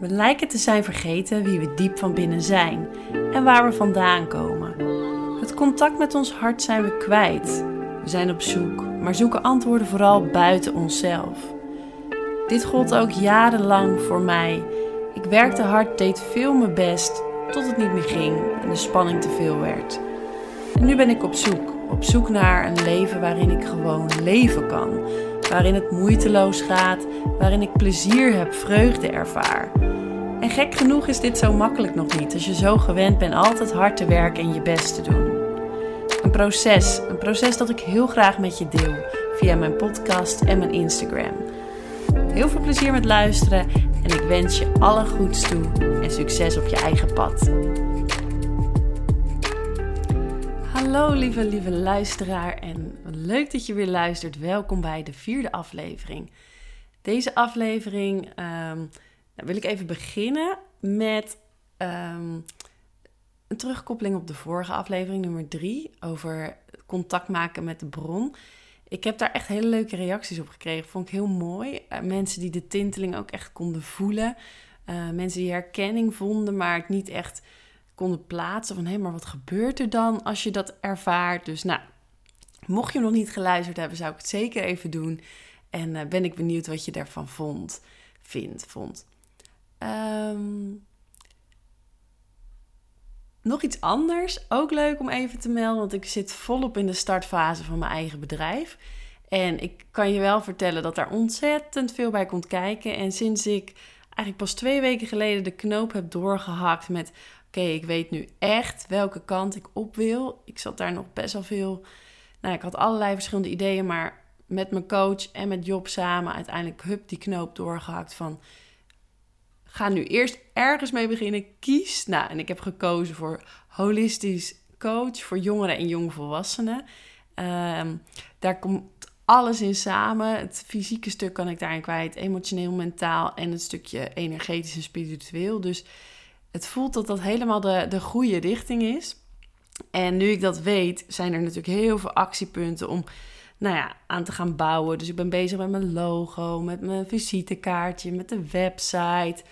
We lijken te zijn vergeten wie we diep van binnen zijn en waar we vandaan komen. Het contact met ons hart zijn we kwijt. We zijn op zoek, maar zoeken antwoorden vooral buiten onszelf. Dit gold ook jarenlang voor mij. Ik werkte hard, deed veel mijn best, tot het niet meer ging en de spanning te veel werd. En nu ben ik op zoek, op zoek naar een leven waarin ik gewoon leven kan. Waarin het moeiteloos gaat, waarin ik plezier heb, vreugde ervaar. En gek genoeg is dit zo makkelijk nog niet als je zo gewend bent altijd hard te werken en je best te doen. Een proces, een proces dat ik heel graag met je deel via mijn podcast en mijn Instagram. Heel veel plezier met luisteren en ik wens je alle goeds toe en succes op je eigen pad. Hallo lieve, lieve luisteraar en leuk dat je weer luistert. Welkom bij de vierde aflevering. Deze aflevering um, wil ik even beginnen met um, een terugkoppeling op de vorige aflevering, nummer drie, over contact maken met de bron. Ik heb daar echt hele leuke reacties op gekregen. Vond ik heel mooi. Uh, mensen die de tinteling ook echt konden voelen. Uh, mensen die herkenning vonden, maar het niet echt konden plaatsen van hé, maar wat gebeurt er dan als je dat ervaart? Dus nou, mocht je nog niet geluisterd hebben, zou ik het zeker even doen. En uh, ben ik benieuwd wat je daarvan vond, vindt, vond. Um, nog iets anders, ook leuk om even te melden, want ik zit volop in de startfase van mijn eigen bedrijf. En ik kan je wel vertellen dat daar ontzettend veel bij komt kijken. En sinds ik eigenlijk pas twee weken geleden de knoop heb doorgehakt met oké, ik weet nu echt welke kant ik op wil. Ik zat daar nog best wel veel. Nou, ik had allerlei verschillende ideeën, maar met mijn coach en met Job samen uiteindelijk hup die knoop doorgehakt van ga nu eerst ergens mee beginnen. Kies. Nou, en ik heb gekozen voor holistisch coach voor jongeren en jongvolwassenen. Um, daar komt alles in samen. Het fysieke stuk kan ik daarin kwijt, emotioneel, mentaal en het stukje energetisch en spiritueel. Dus het voelt dat dat helemaal de, de goede richting is. En nu ik dat weet, zijn er natuurlijk heel veel actiepunten om nou ja, aan te gaan bouwen. Dus ik ben bezig met mijn logo, met mijn visitekaartje, met de website.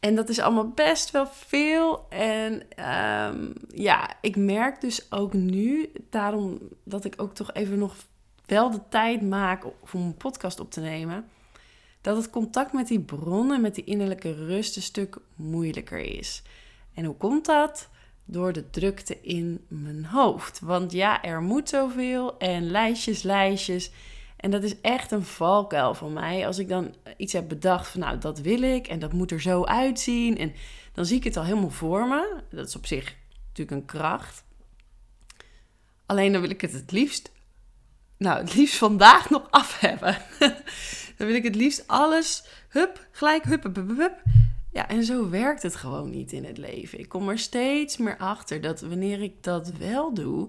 En dat is allemaal best wel veel. En um, ja, ik merk dus ook nu, daarom dat ik ook toch even nog wel de tijd maak om een podcast op te nemen dat het contact met die bronnen, met die innerlijke rust, een stuk moeilijker is. En hoe komt dat? Door de drukte in mijn hoofd. Want ja, er moet zoveel en lijstjes, lijstjes. En dat is echt een valkuil voor mij. Als ik dan iets heb bedacht van nou, dat wil ik en dat moet er zo uitzien. En dan zie ik het al helemaal voor me. Dat is op zich natuurlijk een kracht. Alleen dan wil ik het het liefst, nou, het liefst vandaag nog af hebben. Dan wil ik het liefst alles, hup, gelijk, hup, hup. Ja, en zo werkt het gewoon niet in het leven. Ik kom er steeds meer achter dat wanneer ik dat wel doe,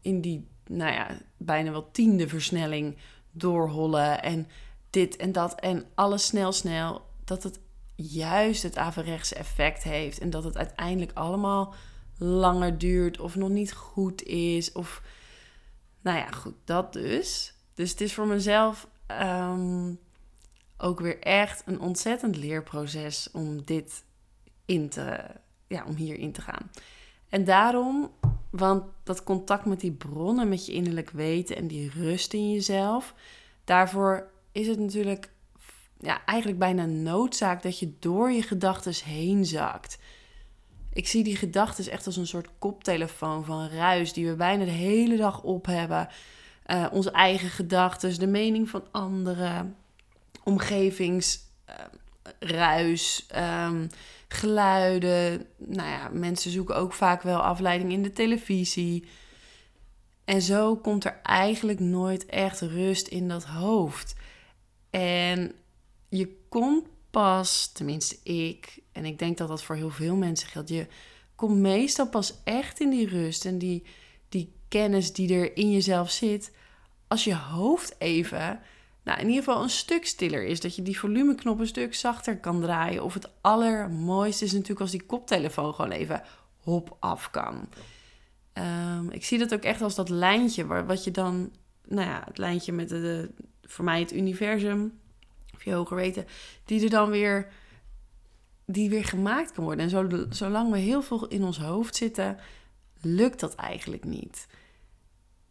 in die, nou ja, bijna wel tiende versnelling doorhollen en dit en dat en alles snel, snel, dat het juist het averechtse effect heeft en dat het uiteindelijk allemaal langer duurt of nog niet goed is of, nou ja, goed, dat dus. Dus het is voor mezelf um, ook weer echt een ontzettend leerproces om dit in te, ja, om hierin te gaan. En daarom, want dat contact met die bronnen, met je innerlijk weten en die rust in jezelf, daarvoor is het natuurlijk ja, eigenlijk bijna noodzaak dat je door je gedachten heen zakt. Ik zie die gedachten echt als een soort koptelefoon van ruis die we bijna de hele dag op hebben. Uh, onze eigen gedachten, de mening van anderen, omgevingsruis, um, geluiden. Nou ja, mensen zoeken ook vaak wel afleiding in de televisie. En zo komt er eigenlijk nooit echt rust in dat hoofd. En je komt pas, tenminste ik, en ik denk dat dat voor heel veel mensen geldt, je komt meestal pas echt in die rust en die kennis die er in jezelf zit, als je hoofd even nou, in ieder geval een stuk stiller is. Dat je die volumeknop een stuk zachter kan draaien. Of het allermooiste is natuurlijk als die koptelefoon gewoon even hop af kan. Um, ik zie dat ook echt als dat lijntje, waar, wat je dan, nou ja, het lijntje met de, voor mij het universum, of je hoger weten, die er dan weer die weer gemaakt kan worden. En zolang we heel veel in ons hoofd zitten, lukt dat eigenlijk niet.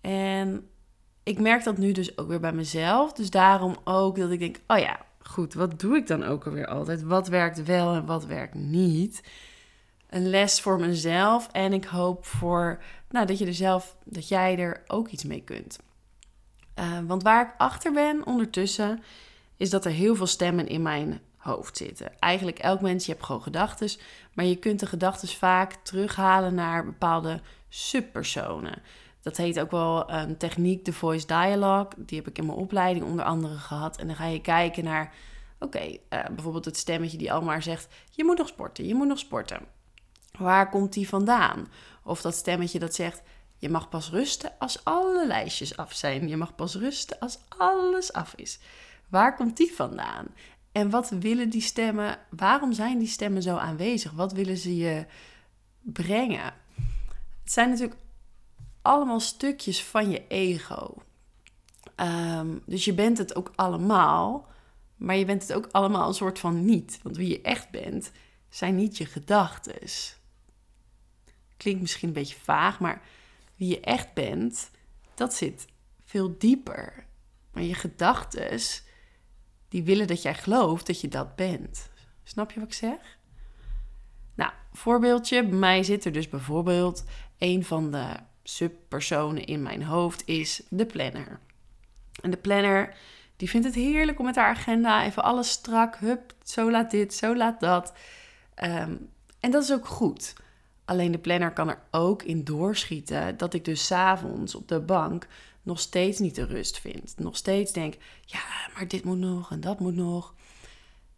En ik merk dat nu dus ook weer bij mezelf. Dus daarom ook dat ik denk: oh ja, goed, wat doe ik dan ook alweer altijd? Wat werkt wel en wat werkt niet? Een les voor mezelf en ik hoop voor, nou, dat je er zelf, dat jij er ook iets mee kunt. Uh, want waar ik achter ben ondertussen, is dat er heel veel stemmen in mijn hoofd zitten. Eigenlijk elk mens, je hebt gewoon gedachten, maar je kunt de gedachten vaak terughalen naar bepaalde subpersonen. Dat heet ook wel techniek, de voice dialogue. Die heb ik in mijn opleiding onder andere gehad. En dan ga je kijken naar, oké, eh, bijvoorbeeld het stemmetje die al maar zegt: je moet nog sporten, je moet nog sporten. Waar komt die vandaan? Of dat stemmetje dat zegt: je mag pas rusten als alle lijstjes af zijn. Je mag pas rusten als alles af is. Waar komt die vandaan? En wat willen die stemmen? Waarom zijn die stemmen zo aanwezig? Wat willen ze je brengen? Het zijn natuurlijk allemaal stukjes van je ego. Ehm, dus je bent het ook allemaal, maar je bent het ook allemaal een soort van niet. Want wie je echt bent, zijn niet je gedachten. Klinkt misschien een beetje vaag, maar wie je echt bent, dat zit veel dieper. Maar je gedachten, die willen dat jij gelooft dat je dat bent. Snap je wat ik zeg? Nou, voorbeeldje. Bij mij zit er dus bijvoorbeeld een van de subpersonen in mijn hoofd is de planner. En de planner, die vindt het heerlijk om met haar agenda even alles strak, hup, zo laat dit, zo laat dat. Ehm, en dat is ook goed. Alleen de planner kan er ook in doorschieten dat ik dus s'avonds op de bank nog steeds niet de rust vind. Nog steeds denk, ja, maar dit moet nog en dat moet nog.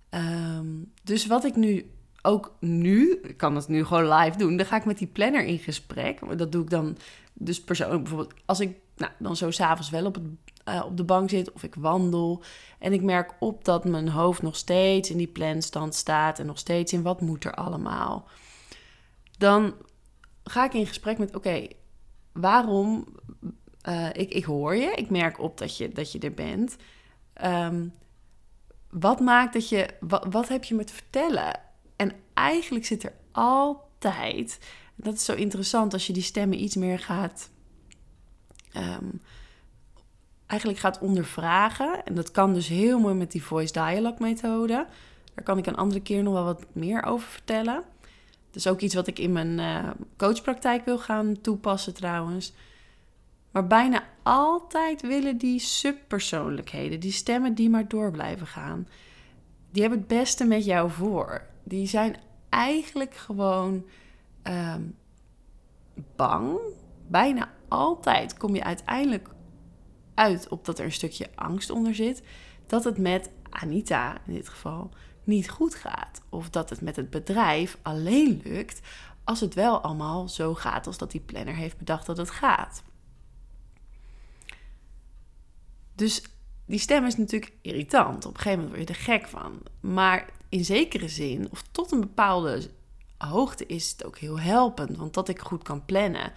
Ehm, dus wat ik nu ook nu, ik kan het nu gewoon live doen, dan ga ik met die planner in gesprek. Dat doe ik dan dus persoonlijk bijvoorbeeld als ik nou, dan zo s'avonds wel op, het, uh, op de bank zit of ik wandel en ik merk op dat mijn hoofd nog steeds in die planstand staat en nog steeds in wat moet er allemaal. Dan ga ik in gesprek met, oké, waarom, uh, ik, ik hoor je, ik merk op dat je, dat je er bent. Um, wat maakt dat je, wat, heb je me te vertellen? En eigenlijk zit er altijd, dat is zo interessant als je die stemmen iets meer gaat, um, eigenlijk gaat ondervragen. En dat kan dus heel mooi met die voice dialogue methode. Daar kan ik een andere keer nog wel wat meer over vertellen. Dat is ook iets wat ik in mijn uh, coachpraktijk wil gaan toepassen trouwens. Maar bijna altijd willen die subpersoonlijkheden, die stemmen die maar door blijven gaan, die hebben het beste met jou voor die zijn eigenlijk gewoon ehm, bang. Bijna altijd kom je uiteindelijk uit op dat er een stukje angst onder zit. Dat het met Anita in dit geval niet goed gaat. Of dat het met het bedrijf alleen lukt als het wel allemaal zo gaat als dat die planner heeft bedacht dat het gaat. Dus die stem is natuurlijk irritant. Op een gegeven moment word je er gek van. Maar in zekere zin, of tot een bepaalde hoogte, is het ook heel helpend. Want dat ik goed kan plannen,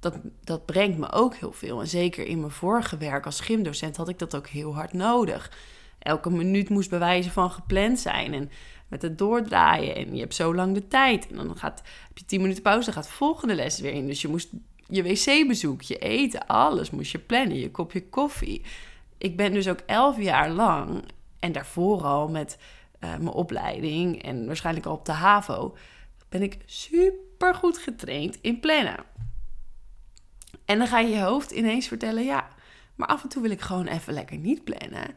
dat, dat brengt me ook heel veel. En zeker in mijn vorige werk als gymdocent had ik dat ook heel hard nodig. Elke minuut moest bewijzen van gepland zijn. En met het doordraaien. En je hebt zo lang de tijd. En dan gaat, heb je tien minuten pauze, dan gaat de volgende les weer in. Dus je moest je wc-bezoek, je eten, alles moest je plannen. Je kopje koffie. Ik ben dus ook elf jaar lang, en daarvoor al met uh, mijn opleiding en waarschijnlijk al op de HAVO, ben ik super goed getraind in plannen. En dan ga je je hoofd ineens vertellen, ja, maar af en toe wil ik gewoon even lekker niet plannen.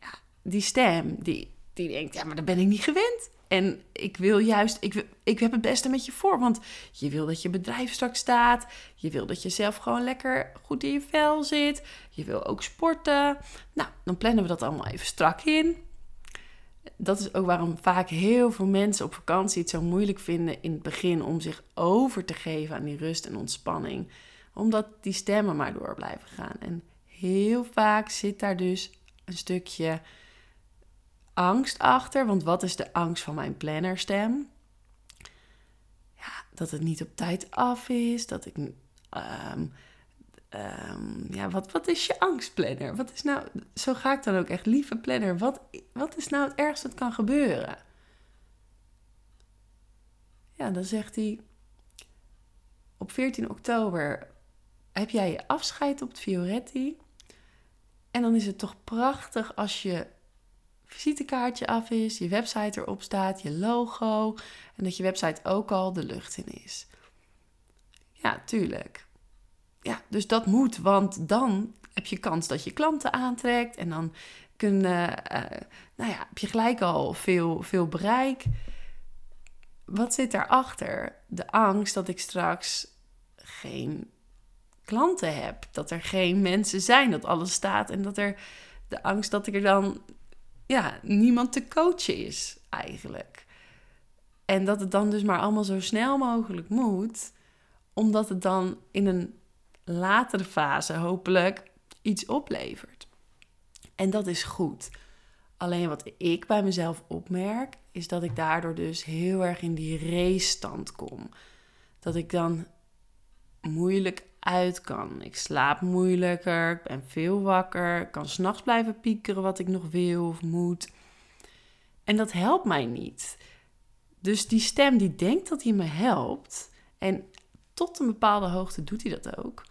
Ja, die stem, die, die denkt, ja, maar dat ben ik niet gewend. En ik wil juist, ik, ik heb het beste met je voor. Want je wil dat je bedrijf straks staat. Je wil dat je zelf gewoon lekker goed in je vel zit. Je wil ook sporten. Nou, dan plannen we dat allemaal even strak in dat is ook waarom vaak heel veel mensen op vakantie het zo moeilijk vinden in het begin om zich over te geven aan die rust en ontspanning. Omdat die stemmen maar door blijven gaan. En heel vaak zit daar dus een stukje angst achter. Want wat is de angst van mijn plannerstem? Ja, dat het niet op tijd af is. Dat ik ehm, Um, ja, wat, wat is je angstplanner? Wat is nou, zo ga ik dan ook echt, lieve planner, wat, wat is nou het ergste wat kan gebeuren? Ja, dan zegt hij: Op 14 oktober heb jij je afscheid op het Fioretti. En dan is het toch prachtig als je visitekaartje af is, je website erop staat, je logo en dat je website ook al de lucht in is. Ja, tuurlijk. Ja, dus dat moet, want dan heb je kans dat je klanten aantrekt en dan kun, uh, nou ja, heb je gelijk al veel, veel bereik. Wat zit daarachter? De angst dat ik straks geen klanten heb, dat er geen mensen zijn, dat alles staat en dat er de angst dat ik er dan ja, niemand te coachen is eigenlijk. En dat het dan dus maar allemaal zo snel mogelijk moet, omdat het dan in een latere fase hopelijk iets oplevert. En dat is goed. Alleen wat ik bij mezelf opmerk, is dat ik daardoor dus heel erg in die race-stand kom. Dat ik dan moeilijk uit kan. Ik slaap moeilijker, ik ben veel wakker, ik kan s'nachts blijven piekeren wat ik nog wil of moet. En dat helpt mij niet. Dus die stem die denkt dat hij me helpt, en tot een bepaalde hoogte doet hij dat ook.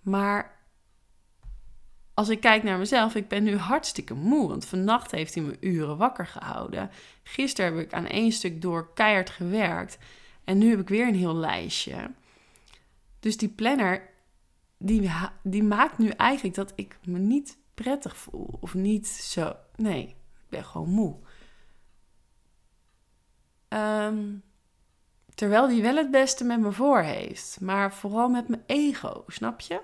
Maar als ik kijk naar mezelf, ik ben nu hartstikke moe. Want vannacht heeft hij me uren wakker gehouden. Gisteren heb ik aan één stuk door keihard gewerkt. En nu heb ik weer een heel lijstje. Dus die planner, die, die maakt nu eigenlijk dat ik me niet prettig voel. Of niet zo. Nee, ik ben gewoon moe. Ehm, terwijl die wel het beste met me voor heeft. Maar vooral met mijn ego, snap je?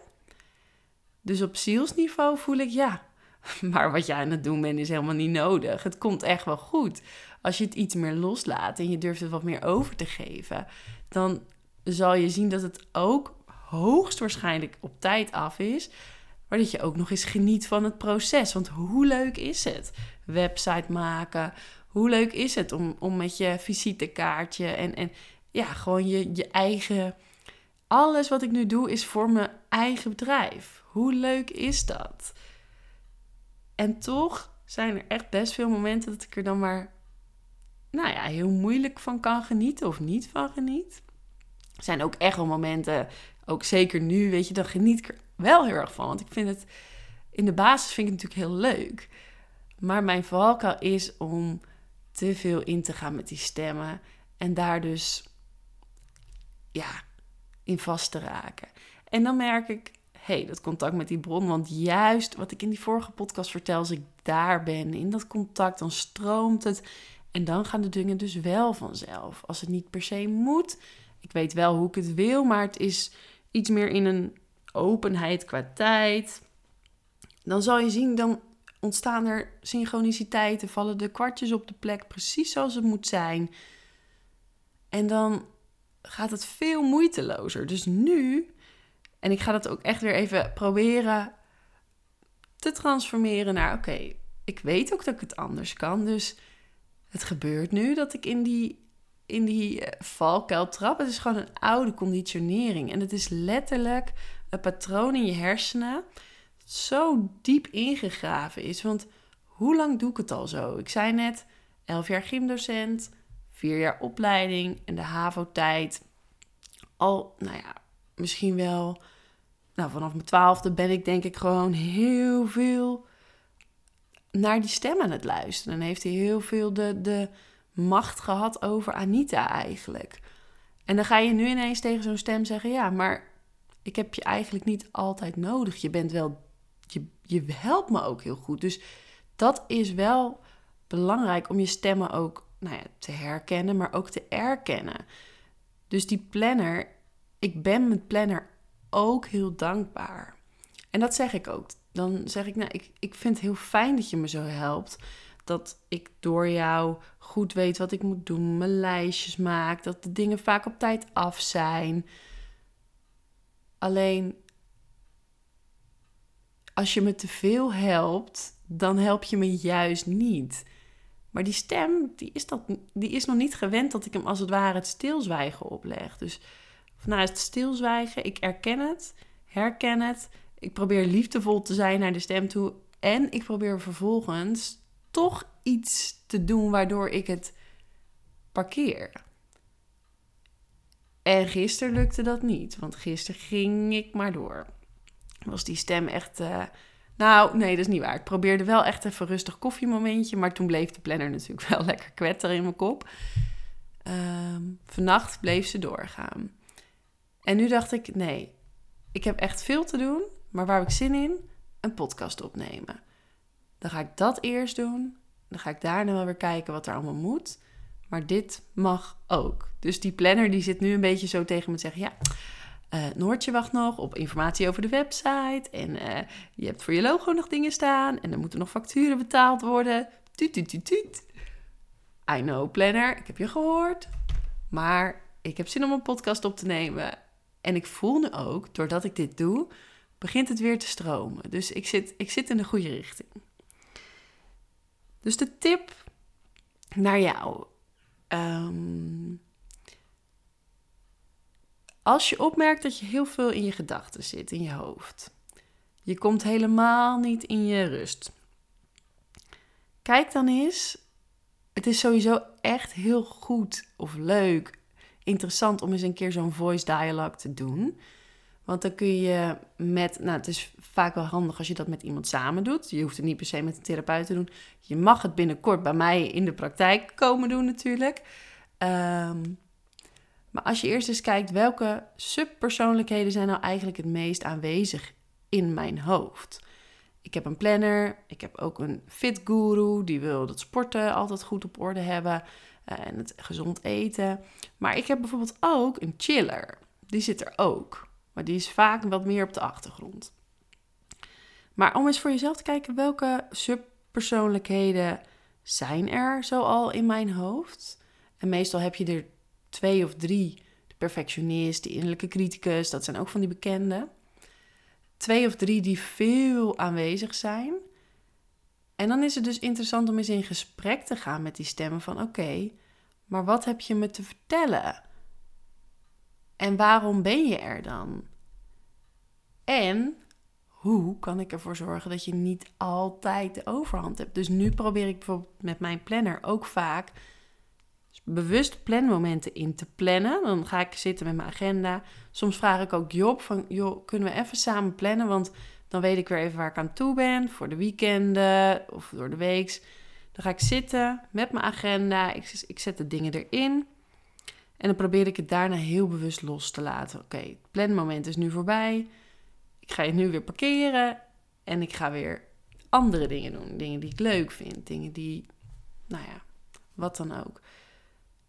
Dus op zielsniveau voel ik ja. Maar wat jij aan het doen bent is helemaal niet nodig. Het komt echt wel goed. Als je het iets meer loslaat en je durft het wat meer over te geven, dan zal je zien dat het ook hoogstwaarschijnlijk op tijd af is. Maar dat je ook nog eens geniet van het proces. Want hoe leuk is het? Website maken. Hoe leuk is het om, om met je visitekaartje en, en ja, gewoon je, je eigen. Alles wat ik nu doe is voor mijn eigen bedrijf. Hoe leuk is dat? En toch zijn er echt best veel momenten dat ik er dan maar, nou ja, heel moeilijk van kan genieten of niet van geniet. Zijn ook echt wel momenten, ook zeker nu, weet je, dan geniet ik er wel heel erg van. Want ik vind het, in de basis vind ik het natuurlijk heel leuk. Maar mijn valkuil is om te veel in te gaan met die stemmen. En daar dus, ja, in vast te raken. En dan merk ik, hey, dat contact met die bron. Want juist wat ik in die vorige podcast vertel, als ik daar ben, in dat contact, dan stroomt het. En dan gaan de dingen dus wel vanzelf. Als het niet per se moet, ik weet wel hoe ik het wil, maar het is iets meer in een openheid qua tijd. Dan zal je zien, dan ontstaan er synchroniciteiten, vallen de kwartjes op de plek precies zoals het moet zijn. En dan gaat het veel moeitelozer. Dus nu, en ik ga dat ook echt weer even proberen te transformeren naar: oké, ik weet ook dat ik het anders kan. Dus het gebeurt nu dat ik in die in die eh, valkuil trap. Het is gewoon een oude conditionering. En het is letterlijk een patroon in je hersenen zo diep ingegraven is. Want hoe lang doe ik het al zo? Ik zei net, 11 jaar gymdocent, 4 jaar opleiding en de HAVO-tijd. Al, nou ja, misschien wel... Nou, vanaf mijn twaalfde ben ik denk ik gewoon heel veel naar die stem aan het luisteren. En heeft hij heel veel de, de, macht gehad over Anita eigenlijk. En dan ga je nu ineens tegen zo'n stem zeggen: Ja, maar ik heb je eigenlijk niet altijd nodig. Je bent wel, je, je helpt me ook heel goed. Dus dat is wel belangrijk om je stemmen ook nou ja, te herkennen, maar ook te erkennen. Dus die planner, ik ben mijn planner ook heel dankbaar. En dat zeg ik ook. Dan zeg ik, nou, ik, ik vind het heel fijn dat je me zo helpt dat ik door jou goed weet wat ik moet doen, mijn lijstjes maak, dat de dingen vaak op tijd af zijn. Alleen als je me te veel helpt, dan help je me juist niet. Maar die stem, die is, dat, die is nog niet gewend dat ik hem als het ware het stilzwijgen opleg. Dus vanuit het stilzwijgen, ik erken het, herken het. Ik probeer liefdevol te zijn naar de stem toe. En ik probeer vervolgens toch iets te doen waardoor ik het parkeer. En gisteren lukte dat niet, want gisteren ging ik maar door. Was die stem echt. Uh, nou, nee, dat is niet waar. Ik probeerde wel echt even rustig koffiemomentje, maar toen bleef de planner natuurlijk wel lekker kwetter in mijn kop. Um, vannacht bleef ze doorgaan. En nu dacht ik, nee, ik heb echt veel te doen, maar waar heb ik zin in? Een podcast opnemen. Dan ga ik dat eerst doen. Dan ga ik daarna wel weer kijken wat er allemaal moet. Maar dit mag ook. Dus die planner die zit nu een beetje zo tegen me te zeggen: ja. Uh, Noortje wacht nog op informatie over de website. En uh, je hebt voor je logo nog dingen staan. En er moeten nog facturen betaald worden. Tuut, tuut, tuut, tuut. I know, planner. Ik heb je gehoord. Maar ik heb zin om een podcast op te nemen. En ik voel nu ook, doordat ik dit doe, begint het weer te stromen. Dus ik zit, ik zit in de goede richting. Dus de tip naar jou. Um, als je opmerkt dat je heel veel in je gedachten zit, in je hoofd. Je komt helemaal niet in je rust. Kijk dan eens. Het is sowieso echt heel goed of leuk, interessant om eens een keer zo'n voice dialogue te doen. Want dan kun je met, nou het is vaak wel handig als je dat met iemand samen doet. Je hoeft het niet per se met een therapeut te doen. Je mag het binnenkort bij mij in de praktijk komen doen natuurlijk. Um, maar als je eerst eens kijkt welke subpersoonlijkheden zijn nou eigenlijk het meest aanwezig in mijn hoofd. Ik heb een planner, ik heb ook een fit guru die wil dat sporten altijd goed op orde hebben eh, en het gezond eten. Maar ik heb bijvoorbeeld ook een chiller. Die zit er ook, maar die is vaak wat meer op de achtergrond. Maar om eens voor jezelf te kijken welke subpersoonlijkheden zijn er zoal in mijn hoofd. En meestal heb je er twee of drie. De perfectionist, de innerlijke criticus, dat zijn ook van die bekende. Twee of drie die veel aanwezig zijn. En dan is het dus interessant om eens in gesprek te gaan met die stemmen van oké, maar wat heb je me te vertellen? En waarom ben je er dan? En hoe kan ik ervoor zorgen dat je niet altijd de overhand hebt? Dus nu probeer ik bijvoorbeeld met mijn planner ook vaak bewust planmomenten in te plannen. Dan ga ik zitten met mijn agenda. Soms vraag ik ook Job van, joh, kunnen we even samen plannen? Want dan weet ik weer even waar ik aan toe ben voor de weekenden of door de weeks. Dan ga ik zitten met mijn agenda. Ik, ik zet de dingen erin. En dan probeer ik het daarna heel bewust los te laten. Oké, het planmoment is nu voorbij. Ik ga je nu weer parkeren. En ik ga weer andere dingen doen. Dingen die ik leuk vind. Dingen die, nou ja, wat dan ook.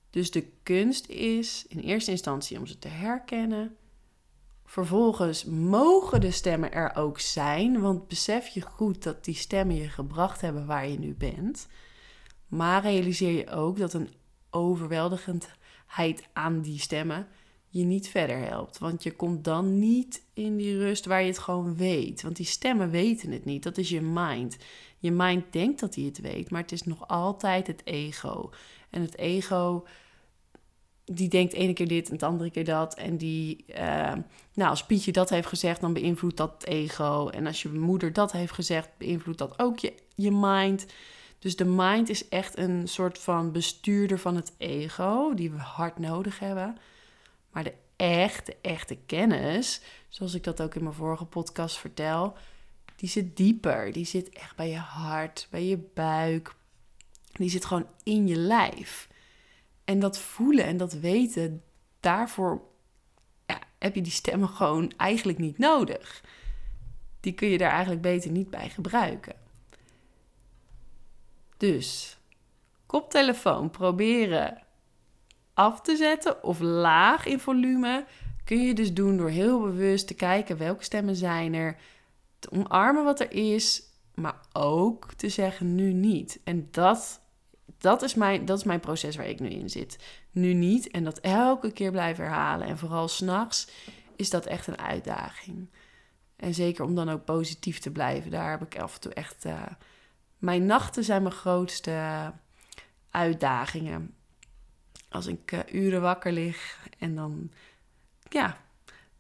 Dus de kunst is in eerste instantie om ze te herkennen. Vervolgens mogen de stemmen er ook zijn, want besef je goed dat die stemmen je gebracht hebben waar je nu bent. Maar realiseer je ook dat een overweldigendheid aan die stemmen je niet verder helpt. Want je komt dan niet in die rust waar je het gewoon weet. Want die stemmen weten het niet. Dat is je mind. Je mind denkt dat hij het weet, maar het is nog altijd het ego. En het ego die denkt ene keer dit en de andere keer dat. En die, uh, nou, als Pietje dat heeft gezegd, dan beïnvloedt dat het ego. En als je moeder dat heeft gezegd, beïnvloedt dat ook je, je mind. Dus de mind is echt een soort van bestuurder van het ego, die we hard nodig hebben. Maar de echte, echte kennis, zoals ik dat ook in mijn vorige podcast vertel, die zit dieper. Die zit echt bij je hart, bij je buik. Die zit gewoon in je lijf. En dat voelen en dat weten, daarvoor ja, heb je die stemmen gewoon eigenlijk niet nodig. Die kun je daar eigenlijk beter niet bij gebruiken. Dus koptelefoon proberen af te zetten of laag in volume kun je dus doen door heel bewust te kijken welke stemmen zijn er, te omarmen wat er is, maar ook te zeggen nu niet. En dat dat is, mijn, dat is mijn proces waar ik nu in zit. Nu niet. En dat elke keer blijven herhalen. En vooral s'nachts is dat echt een uitdaging. En zeker om dan ook positief te blijven. Daar heb ik af en toe echt. Uh, mijn nachten zijn mijn grootste uitdagingen. Als ik uh, uren wakker lig en dan. Ja,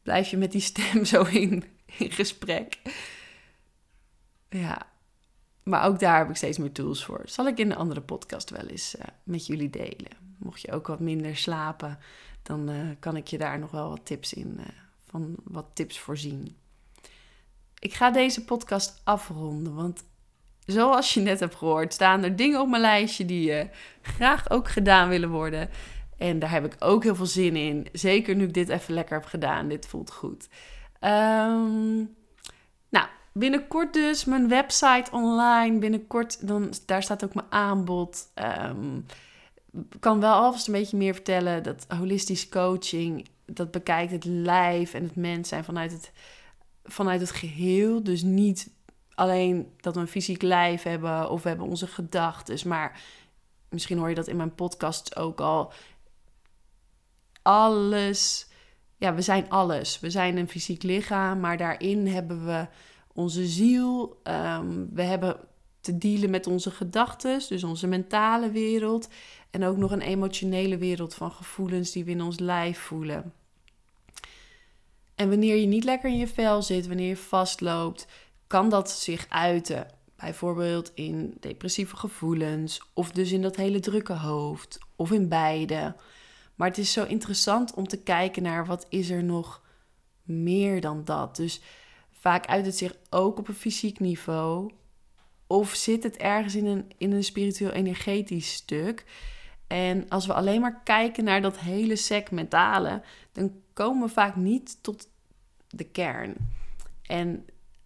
blijf je met die stem zo in, in gesprek. Ja, maar ook daar heb ik steeds meer tools voor. Zal ik in een andere podcast wel eens uh, met jullie delen. mocht je ook wat minder slapen, dan kan ik je daar nog wel wat tips in, van wat tips voorzien. Ik ga deze podcast afronden, want zoals je net hebt gehoord, staan er dingen op mijn lijstje die graag ook gedaan willen worden. En daar heb ik ook heel veel zin in. Zeker nu ik dit even lekker heb gedaan. Dit voelt goed. Um, nou, binnenkort dus mijn website online. Binnenkort, dan, daar staat ook mijn aanbod. Um, kan wel alvast een beetje meer vertellen. Dat holistisch coaching, dat bekijkt het lijf en het mens zijn vanuit het, vanuit het geheel. Dus niet alleen dat we een fysiek lijf hebben of we hebben onze gedachten. Maar misschien hoor je dat in mijn podcast ook al alles. Ja, we zijn alles. We zijn een fysiek lichaam, maar daarin hebben we onze ziel. Ehm, we hebben te dealen met onze gedachten, dus onze mentale wereld. En ook nog een emotionele wereld van gevoelens die we in ons lijf voelen. En wanneer je niet lekker in je vel zit, wanneer je vastloopt, kan dat zich uiten. Bijvoorbeeld in depressieve gevoelens, of dus in dat hele drukke hoofd, of in beide. Maar het is zo interessant om te kijken naar wat is er nog meer dan dat. Dus vaak uit het zich ook op een fysiek niveau. Of zit het ergens in een, in een spiritueel-energetisch stuk. En als we alleen maar kijken naar dat hele sec mentale, dan komen we vaak niet tot de kern. En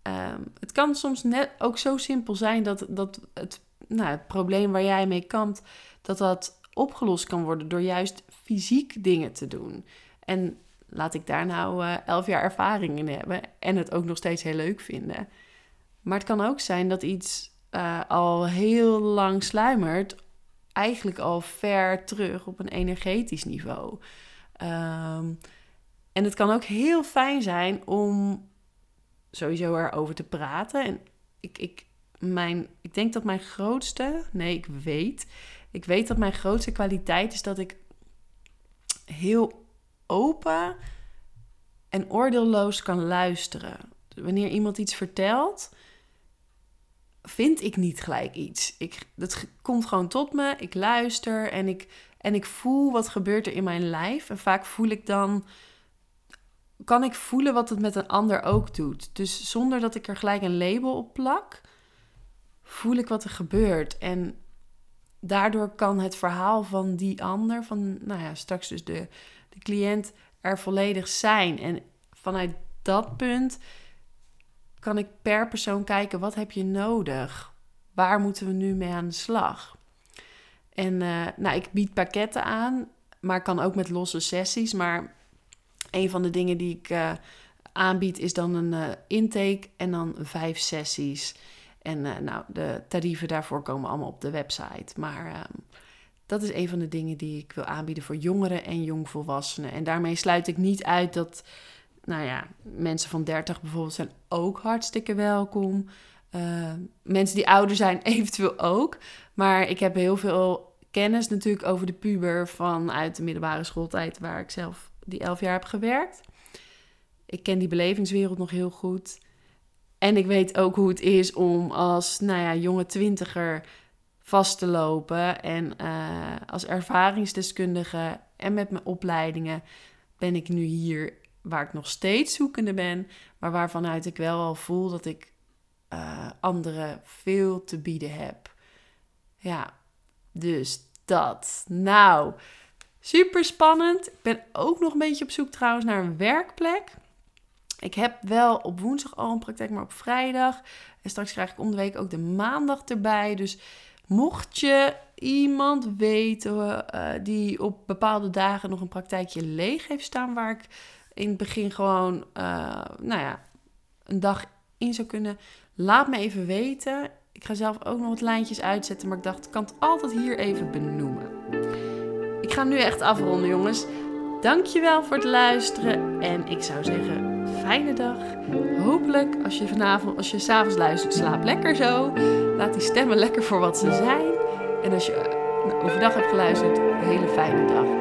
ehm, het kan soms net ook zo simpel zijn dat, dat het, nou, het probleem waar jij mee kampt, dat dat opgelost kan worden door juist fysiek dingen te doen. En laat ik daar nou uh, elf jaar ervaring in hebben en het ook nog steeds heel leuk vinden. Maar het kan ook zijn dat iets uh, al heel lang sluimert, eigenlijk al ver terug op een energetisch niveau. Um, en het kan ook heel fijn zijn om sowieso erover te praten. En ik, ik, mijn, ik denk dat mijn grootste, nee, ik weet, ik weet dat mijn grootste kwaliteit is dat ik heel open en oordeelloos kan luisteren. Wanneer iemand iets vertelt, vind ik niet gelijk iets. Ik, dat komt gewoon tot me, ik luister en ik, en ik voel wat gebeurt er in mijn lijf. En vaak voel ik dan, kan ik voelen wat het met een ander ook doet. Dus zonder dat ik er gelijk een label op plak, voel ik wat er gebeurt. En daardoor kan het verhaal van die ander, van nou ja, straks dus de, de cliënt, er volledig zijn. En vanuit dat punt kan ik per persoon kijken, wat heb je nodig? Waar moeten we nu mee aan de slag? En uh, nou, ik bied pakketten aan, maar kan ook met losse sessies. Maar een van de dingen die ik uh, aanbied is dan een uh, intake en dan vijf sessies. En uh, nou, de tarieven daarvoor komen allemaal op de website. Maar uh, dat is een van de dingen die ik wil aanbieden voor jongeren en jongvolwassenen. En daarmee sluit ik niet uit dat, nou ja, mensen van 30 bijvoorbeeld zijn ook hartstikke welkom. Mensen die ouder zijn eventueel ook. Maar ik heb heel veel kennis natuurlijk over de puber vanuit de middelbare schooltijd, waar ik zelf die elf jaar heb gewerkt. Ik ken die belevingswereld nog heel goed. En ik weet ook hoe het is om als nou ja, jonge twintiger vast te lopen. En uh, als ervaringsdeskundige en met mijn opleidingen ben ik nu hier waar ik nog steeds zoekende ben. Maar waarvanuit ik wel al voel dat ik uh, anderen veel te bieden heb. Ja, dus dat. Nou, super spannend. Ik ben ook nog een beetje op zoek trouwens naar een werkplek. Ik heb wel op woensdag al een praktijk, maar op vrijdag. En straks krijg ik om de week ook de maandag erbij. Dus mocht je iemand weten uh, die op bepaalde dagen nog een praktijkje leeg heeft staan, waar ik in het begin gewoon, uh, nou ja, een dag in zou kunnen, laat me even weten. Ik ga zelf ook nog wat lijntjes uitzetten, maar ik dacht, ik kan het altijd hier even benoemen. Ik ga nu echt afronden, jongens. Dankjewel voor het luisteren en ik zou zeggen fijne dag. Hopelijk als je vanavond, als je s'avonds luistert, slaap lekker zo. Laat die stemmen lekker voor wat ze zijn. En als je overdag hebt geluisterd, een hele fijne dag.